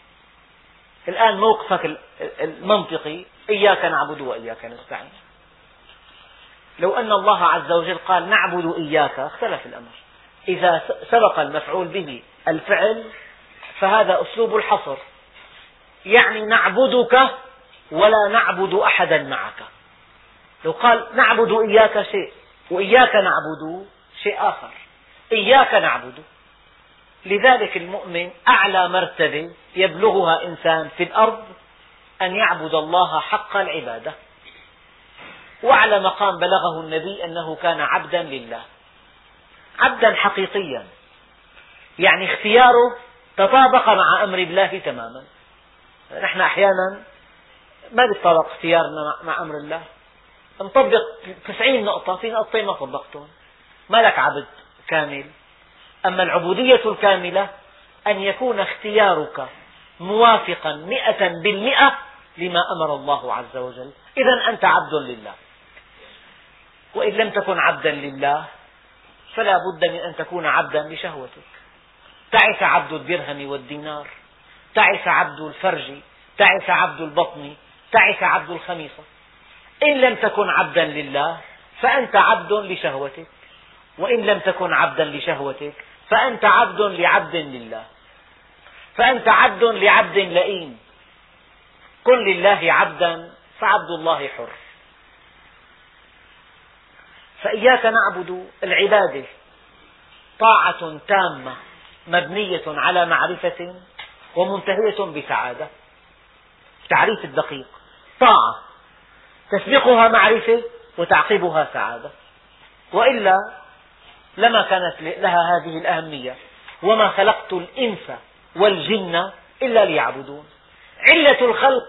الآن موقفك المنطقي إياك نعبد وإياك نستعين. لو أن الله عز وجل قال نعبد إياك اختلف الأمر. إذا سبق المفعول به الفعل فهذا أسلوب الحصر. يعني نعبدك ولا نعبد أحدا معك. لو قال نعبد إياك شيء وإياك نعبد شيء آخر. إياك نعبد. لذلك المؤمن أعلى مرتبة يبلغها إنسان في الأرض أن يعبد الله حق العبادة. وأعلى مقام بلغه النبي أنه كان عبدا لله. عبدا حقيقيا. يعني اختياره تطابق مع أمر الله تماما. نحن أحيانا ما بيتطابق اختيارنا مع أمر الله. نطبق تسعين نقطة في نقطتين ما طبقتهم. ما لك عبد كامل. أما العبودية الكاملة أن يكون اختيارك موافقا مئة بالمئة لما أمر الله عز وجل. إذا أنت عبد لله. وإن لم تكن عبدا لله فلا بد من أن تكون عبدا لشهوتك. تعس عبد الدرهم والدينار تعس عبد الفرج تعس عبد البطن تعس عبد الخميصة. إن لم تكن عبدا لله فأنت عبد لشهوتك. وإن لم تكن عبدا لشهوتك فأنت عبد لعبد لله. فأنت عبد لعبد لئيم. كن لله عبدا فعبد الله حر. فإياك نعبد العبادة طاعة تامة مبنية على معرفة ومنتهية بسعادة. التعريف الدقيق. طاعة. تسبقها معرفة وتعقبها سعادة. وإلا لما كانت لها هذه الأهمية. وما خلقت الإنس والجن إلا ليعبدون. علة الخلق.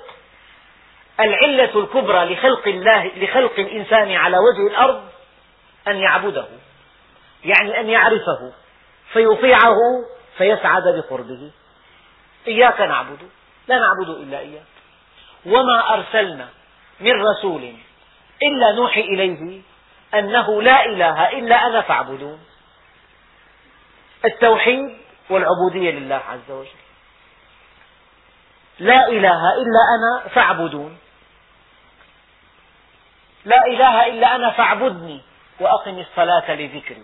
العلة الكبرى لخلق الله لخلق الإنسان على وجه الأرض. أن يعبده يعني أن يعرفه فيطيعه فيسعد بقربه إياك نعبد لا نعبد إلا إياك. وما أرسلنا من رسول إلا نوحي إليه أنه لا إله إلا أنا فاعبدون. التوحيد والعبودية لله عز وجل. لا إله إلا أنا فاعبدون. لا إله إلا أنا فاعبدني. وأقم الصلاة لذكري.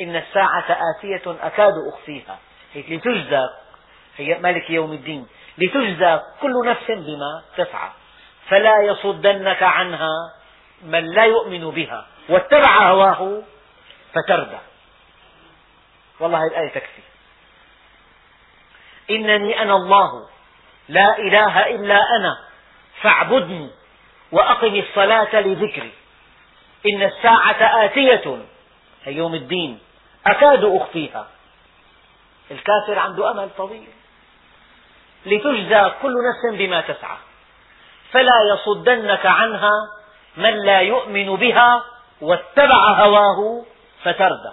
إن الساعة آتية أكاد أخفيها. لتجزى هي مالك يوم الدين. لتجزى كل نفس بما تسعى. فلا يصدنك عنها من لا يؤمن بها. واتبع هواه فتردى. والله الآية تكفي. إنني أنا الله. لا إله إلا أنا. فاعبدني وأقم الصلاة لذكري. إن الساعة آتية هي يوم الدين أكاد أخفيها. الكافر عنده أمل طويل. لتجزى كل نفس بما تسعى. فلا يصدنك عنها من لا يؤمن بها واتبع هواه فتردى.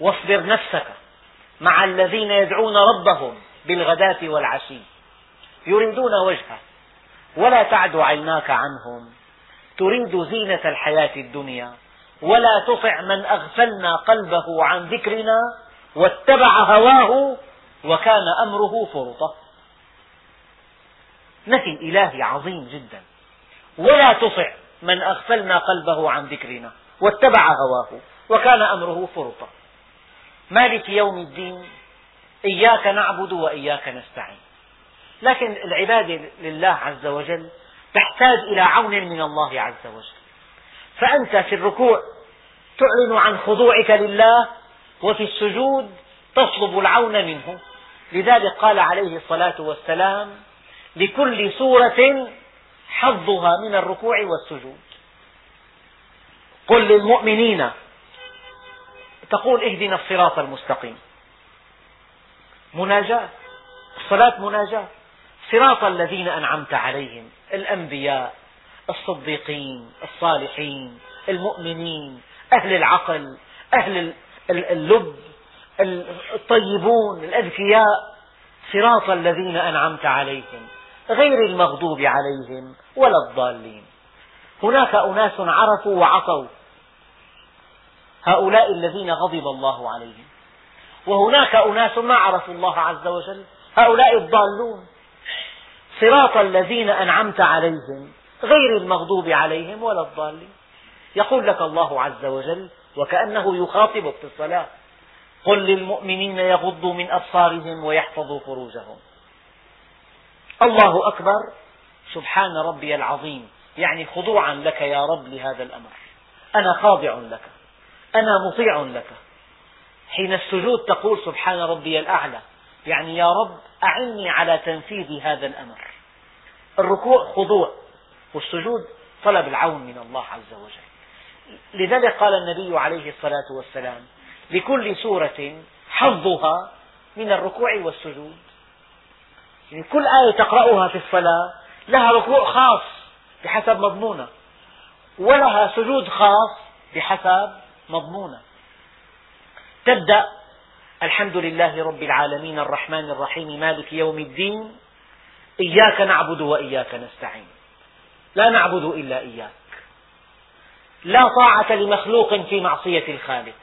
واصبر نفسك مع الذين يدعون ربهم بالغداة والعشي. يريدون وجهه. ولا تعد عيناك عنهم. تريد زينة الحياة الدنيا ولا تطع من أغفلنا قلبه عن ذكرنا واتبع هواه وكان أمره فرطا نفي إلهي عظيم جدا. ولا تطع من أغفلنا قلبه عن ذكرنا واتبع هواه وكان أمره فرطا مالك يوم الدين إياك نعبد وإياك نستعين. لكن العبادة لله عز وجل تحتاج إلى عون من الله عز وجل. فأنت في الركوع تعلن عن خضوعك لله وفي السجود تطلب العون منه. لذلك قال عليه الصلاة والسلام لكل سورة حظها من الركوع والسجود. قل للمؤمنين تقول اهدنا الصراط المستقيم. مناجاة الصلاة مناجاة. صراط الذين أنعمت عليهم الأنبياء الصديقين الصالحين المؤمنين أهل العقل أهل اللب الطيبون الأذكياء صراط الذين أنعمت عليهم غير المغضوب عليهم ولا الضالين. هناك أناس عرفوا وعصوا هؤلاء الذين غضب الله عليهم. وهناك أناس ما عرفوا الله عز وجل هؤلاء الضالون. صراط الذين أنعمت عليهم غير المغضوب عليهم ولا الضالين. يقول لك الله عز وجل وكأنه يخاطبك في الصلاة. قل للمؤمنين يغضوا من أبصارهم ويحفظوا فروجهم. الله أكبر سبحان ربي العظيم. يعني خضوعا لك يا رب لهذا الأمر. أنا خاضع لك. أنا مطيع لك. حين السجود تقول سبحان ربي الأعلى يعني يا رب أعني على تنفيذ هذا الأمر. الركوع خضوع والسجود طلب العون من الله عز وجل. لذلك قال النبي عليه الصلاة والسلام لكل سورة حظها من الركوع والسجود. يعني كل آية تقرأها في الصلاة لها ركوع خاص بحسب مضمونها ولها سجود خاص بحسب مضمونها تبدأ الحمد لله رب العالمين الرحمن الرحيم مالك يوم الدين إياك نعبد وإياك نستعين. لا نعبد إلا إياك. لا طاعة لمخلوق في معصية الخالق.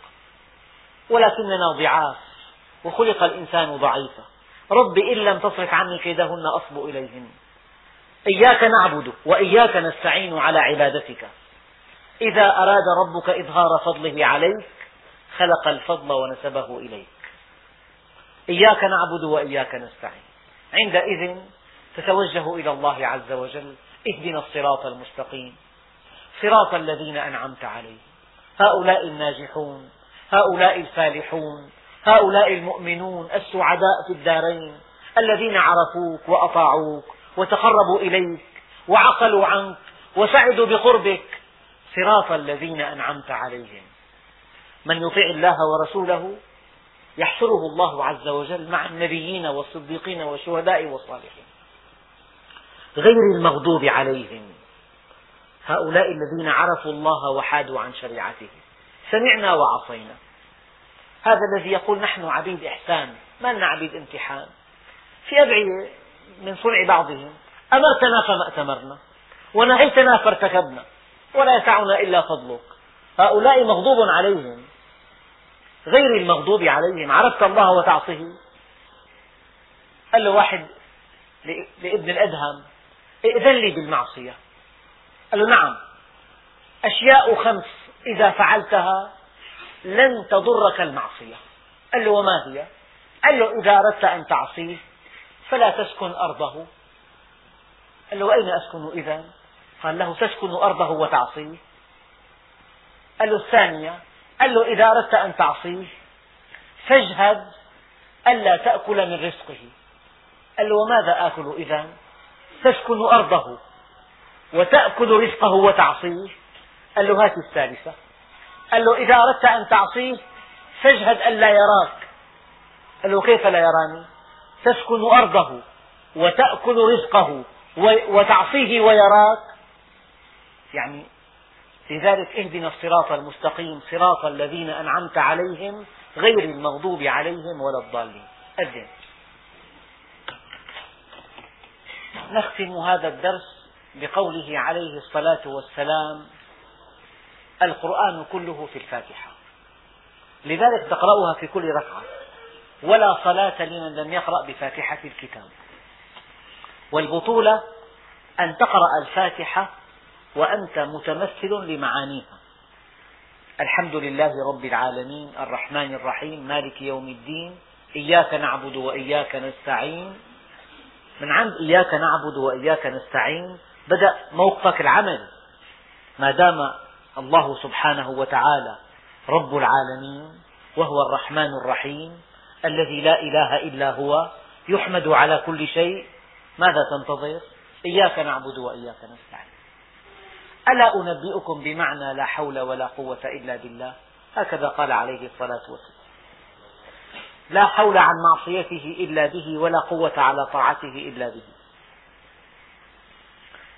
ولكننا ضعاف. وخلق الإنسان ضعيفا. رب إن لم تصرف عني كيدهن أصب إليهن. إياك نعبد وإياك نستعين على عبادتك. إذا أراد ربك إظهار فضله عليك خلق الفضل ونسبه إليك. إياك نعبد وإياك نستعين. عندئذ تتوجه إلى الله عز وجل. اهدنا الصراط المستقيم. صراط الذين أنعمت عليهم. هؤلاء الناجحون. هؤلاء الفالحون. هؤلاء المؤمنون السعداء في الدارين. الذين عرفوك وأطاعوك وتقربوا إليك وعقلوا عنك وسعدوا بقربك. صراط الذين أنعمت عليهم. من يطيع الله ورسوله يحشره الله عز وجل مع النبيين والصديقين والشهداء والصالحين. غير المغضوب عليهم. هؤلاء الذين عرفوا الله وحادوا عن شريعته. سمعنا وعصينا. هذا الذي يقول نحن عبيد إحسان ما لنا عبيد امتحان؟ في أدعية من صنع بعضهم أمرتنا فما أتمرنا ونهيتنا فارتكبنا ولا يسعنا إلا فضلك. هؤلاء مغضوب عليهم. غير المغضوب عليهم. عرفت الله وتعصيه؟ قال له واحد لابن الأدهم ائذن لي بالمعصية. قال له نعم. أشياء خمس إذا فعلتها لن تضرك المعصية. قال له وما هي؟ قال له إذا أردت أن تعصيه فلا تسكن أرضه. قال له وأين أسكن إذا قال له تسكن أرضه وتعصيه. قال له الثانية قال له إذا أردت أن تعصيه فاجهد ألا تأكل من رزقه. قال له وماذا آكل إذا؟ تسكن أرضه وتأكل رزقه وتعصيه. قال له هات الثالثة. قال له إذا أردت أن تعصيه فاجهد ألا يراك. قال له كيف لا يراني؟ تسكن أرضه وتأكل رزقه وتعصيه ويراك. يعني لذلك اهدنا الصراط المستقيم صراط الذين أنعمت عليهم غير المغضوب عليهم ولا الضالين. أذن. نختم هذا الدرس بقوله عليه الصلاة والسلام القرآن كله في الفاتحة. لذلك تقرأها في كل ركعة. ولا صلاة لمن لم يقرأ بفاتحة الكتاب. والبطولة أن تقرأ الفاتحة وأنت متمثل لمعانيها. الحمد لله رب العالمين الرحمن الرحيم مالك يوم الدين إياك نعبد وإياك نستعين. من عند إياك نعبد وإياك نستعين بدأ موقفك العمل. ما دام الله سبحانه وتعالى رب العالمين وهو الرحمن الرحيم الذي لا إله إلا هو يحمد على كل شيء ماذا تنتظر؟ إياك نعبد وإياك نستعين. ألا أنبئكم بمعنى لا حول ولا قوة إلا بالله؟ هكذا قال عليه الصلاة والسلام. لا حول عن معصيته إلا به ولا قوة على طاعته إلا به.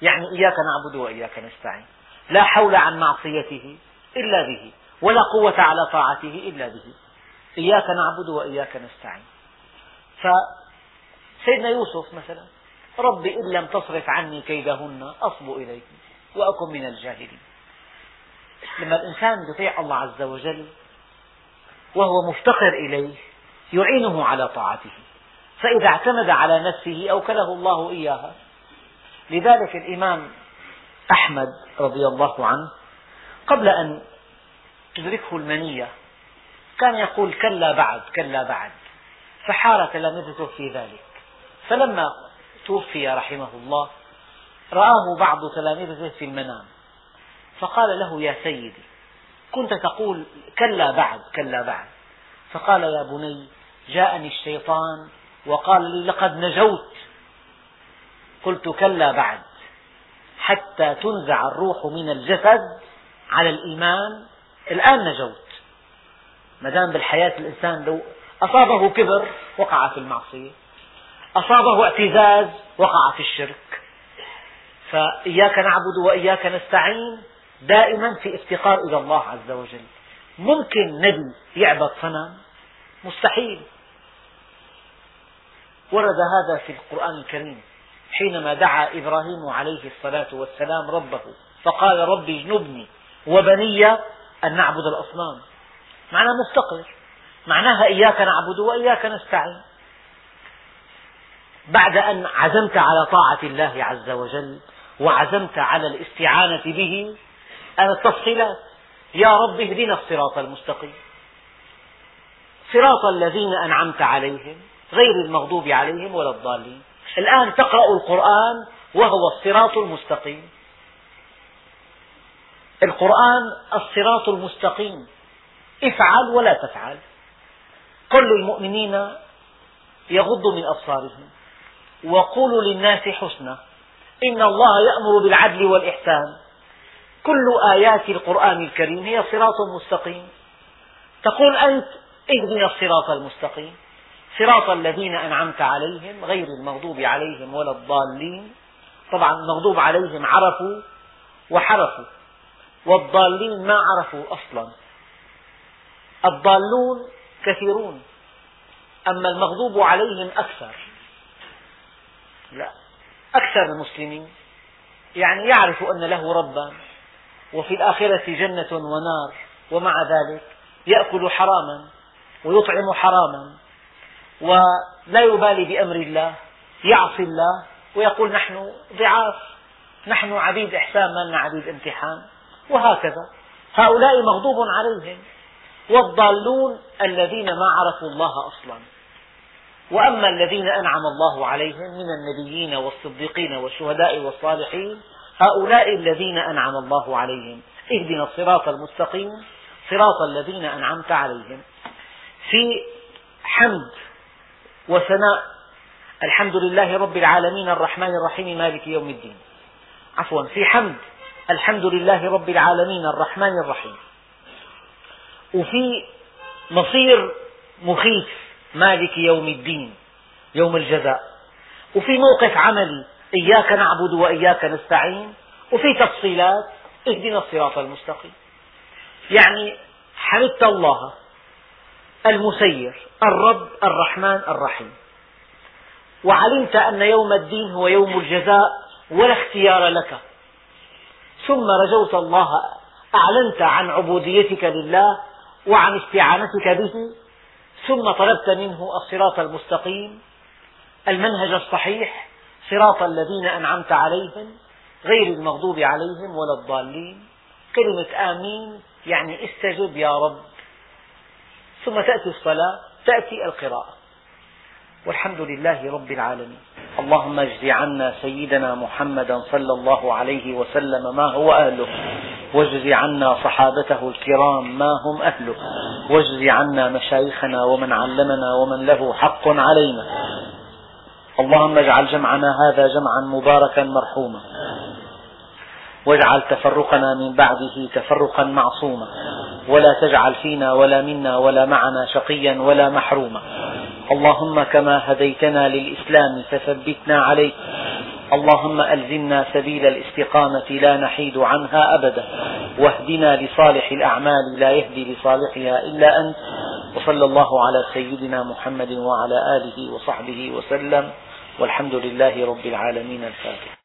يعني إياك نعبد وإياك نستعين. لا حول عن معصيته إلا به ولا قوة على طاعته إلا به. إياك نعبد وإياك نستعين. فسيدنا يوسف مثلا رب إن لم تصرف عني كيدهن أصب إليك. وأكن من الجاهلين. لما الإنسان يطيع الله عز وجل وهو مفتقر إليه يعينه على طاعته. فإذا اعتمد على نفسه أوكله الله إياها. لذلك الإمام أحمد رضي الله عنه قبل أن تدركه المنية كان يقول كلا بعد كلا بعد. فحار تلامذته في ذلك. فلما توفي رحمه الله رآه بعض تلامذته في المنام. فقال له يا سيدي كنت تقول كلا بعد كلا بعد. فقال يا بني جاءني الشيطان وقال لي لقد نجوت. قلت كلا بعد حتى تنزع الروح من الجسد على الإيمان الآن نجوت. ما دام بالحياة الإنسان لو أصابه كبر وقع في المعصية. أصابه اعتزاز وقع في الشرك. فإياك نعبد وإياك نستعين دائما في افتقار إلى الله عز وجل. ممكن نبي يعبد صنم. مستحيل. ورد هذا في القرآن الكريم حينما دعا إبراهيم عليه الصلاة والسلام ربه فقال رب اجنبني وبني أن نعبد الأصنام معناه مفتقر معناها إياك نعبد وإياك نستعين. بعد أن عزمت على طاعة الله عز وجل وعزمت على الاستعانة به. التفصيلات يا رب اهدنا الصراط المستقيم. صراط الذين أنعمت عليهم غير المغضوب عليهم ولا الضالين. الآن تقرأ القرآن وهو الصراط المستقيم. القرآن الصراط المستقيم. افعل ولا تفعل. قل للمؤمنين يغضوا من أبصارهم وقولوا للناس حسنا إن الله يأمر بالعدل والإحسان. كل آيات القرآن الكريم هي صراط مستقيم. تقول أنت اهدنا الصراط المستقيم. صراط الذين أنعمت عليهم غير المغضوب عليهم ولا الضالين. طبعا المغضوب عليهم عرفوا وحرفوا. والضالين ما عرفوا أصلا. الضالون كثيرون أما المغضوب عليهم أكثر. لا. أكثر المسلمين. يعني يعرف أن له ربا وفي الآخرة جنة ونار ومع ذلك يأكل حراما ويطعم حراما ولا يبالي بأمر الله يعصي الله ويقول نحن ضعاف نحن عبيد إحسان ما عبيد امتحان وهكذا. هؤلاء مغضوب عليهم والضالون الذين ما عرفوا الله أصلا. وأما الذين أنعم الله عليهم من النبيين والصديقين والشهداء والصالحين هؤلاء الذين أنعم الله عليهم. اهدنا الصراط المستقيم صراط الذين أنعمت عليهم. في حمد وثناء. الحمد لله رب العالمين الرحمن الرحيم مالك يوم الدين. عفوا في حمد. الحمد لله رب العالمين الرحمن الرحيم. وفي مصير مخيف. مالك يوم الدين يوم الجزاء. وفي موقف عملي إياك نعبد وإياك نستعين وفي تفصيلات اهدنا الصراط المستقيم. يعني حمدت الله المسير الرب الرحمن الرحيم. وعلمت أن يوم الدين هو يوم الجزاء ولا اختيار لك. ثم رجوت الله أعلنت عن عبوديتك لله وعن استعانتك به ثم طلبت منه الصراط المستقيم المنهج الصحيح صراط الذين أنعمت عليهم غير المغضوب عليهم ولا الضالين. كلمة آمين يعني استجب يا رب. ثم تأتي الصلاة تأتي القراءة. والحمد لله رب العالمين. اللهم اجز عنا سيدنا محمدا صلى الله عليه وسلم ما هو أهله؟ واجز عنا صحابته الكرام ما هم أهله واجز عنا مشايخنا ومن علمنا ومن له حق علينا. اللهم اجعل جمعنا هذا جمعا مباركا مرحوما. واجعل تفرقنا من بعده تفرقا معصوما. ولا تجعل فينا ولا منا ولا معنا شقيا ولا محروما. اللهم كما هديتنا للإسلام فثبتنا عليه. اللهم ألزمنا سبيل الاستقامة لا نحيد عنها أبدا. واهدنا لصالح الأعمال لا يهدي لصالحها إلا أنت. وصلى الله على سيدنا محمد وعلى آله وصحبه وسلم. والحمد لله رب العالمين الفاتح.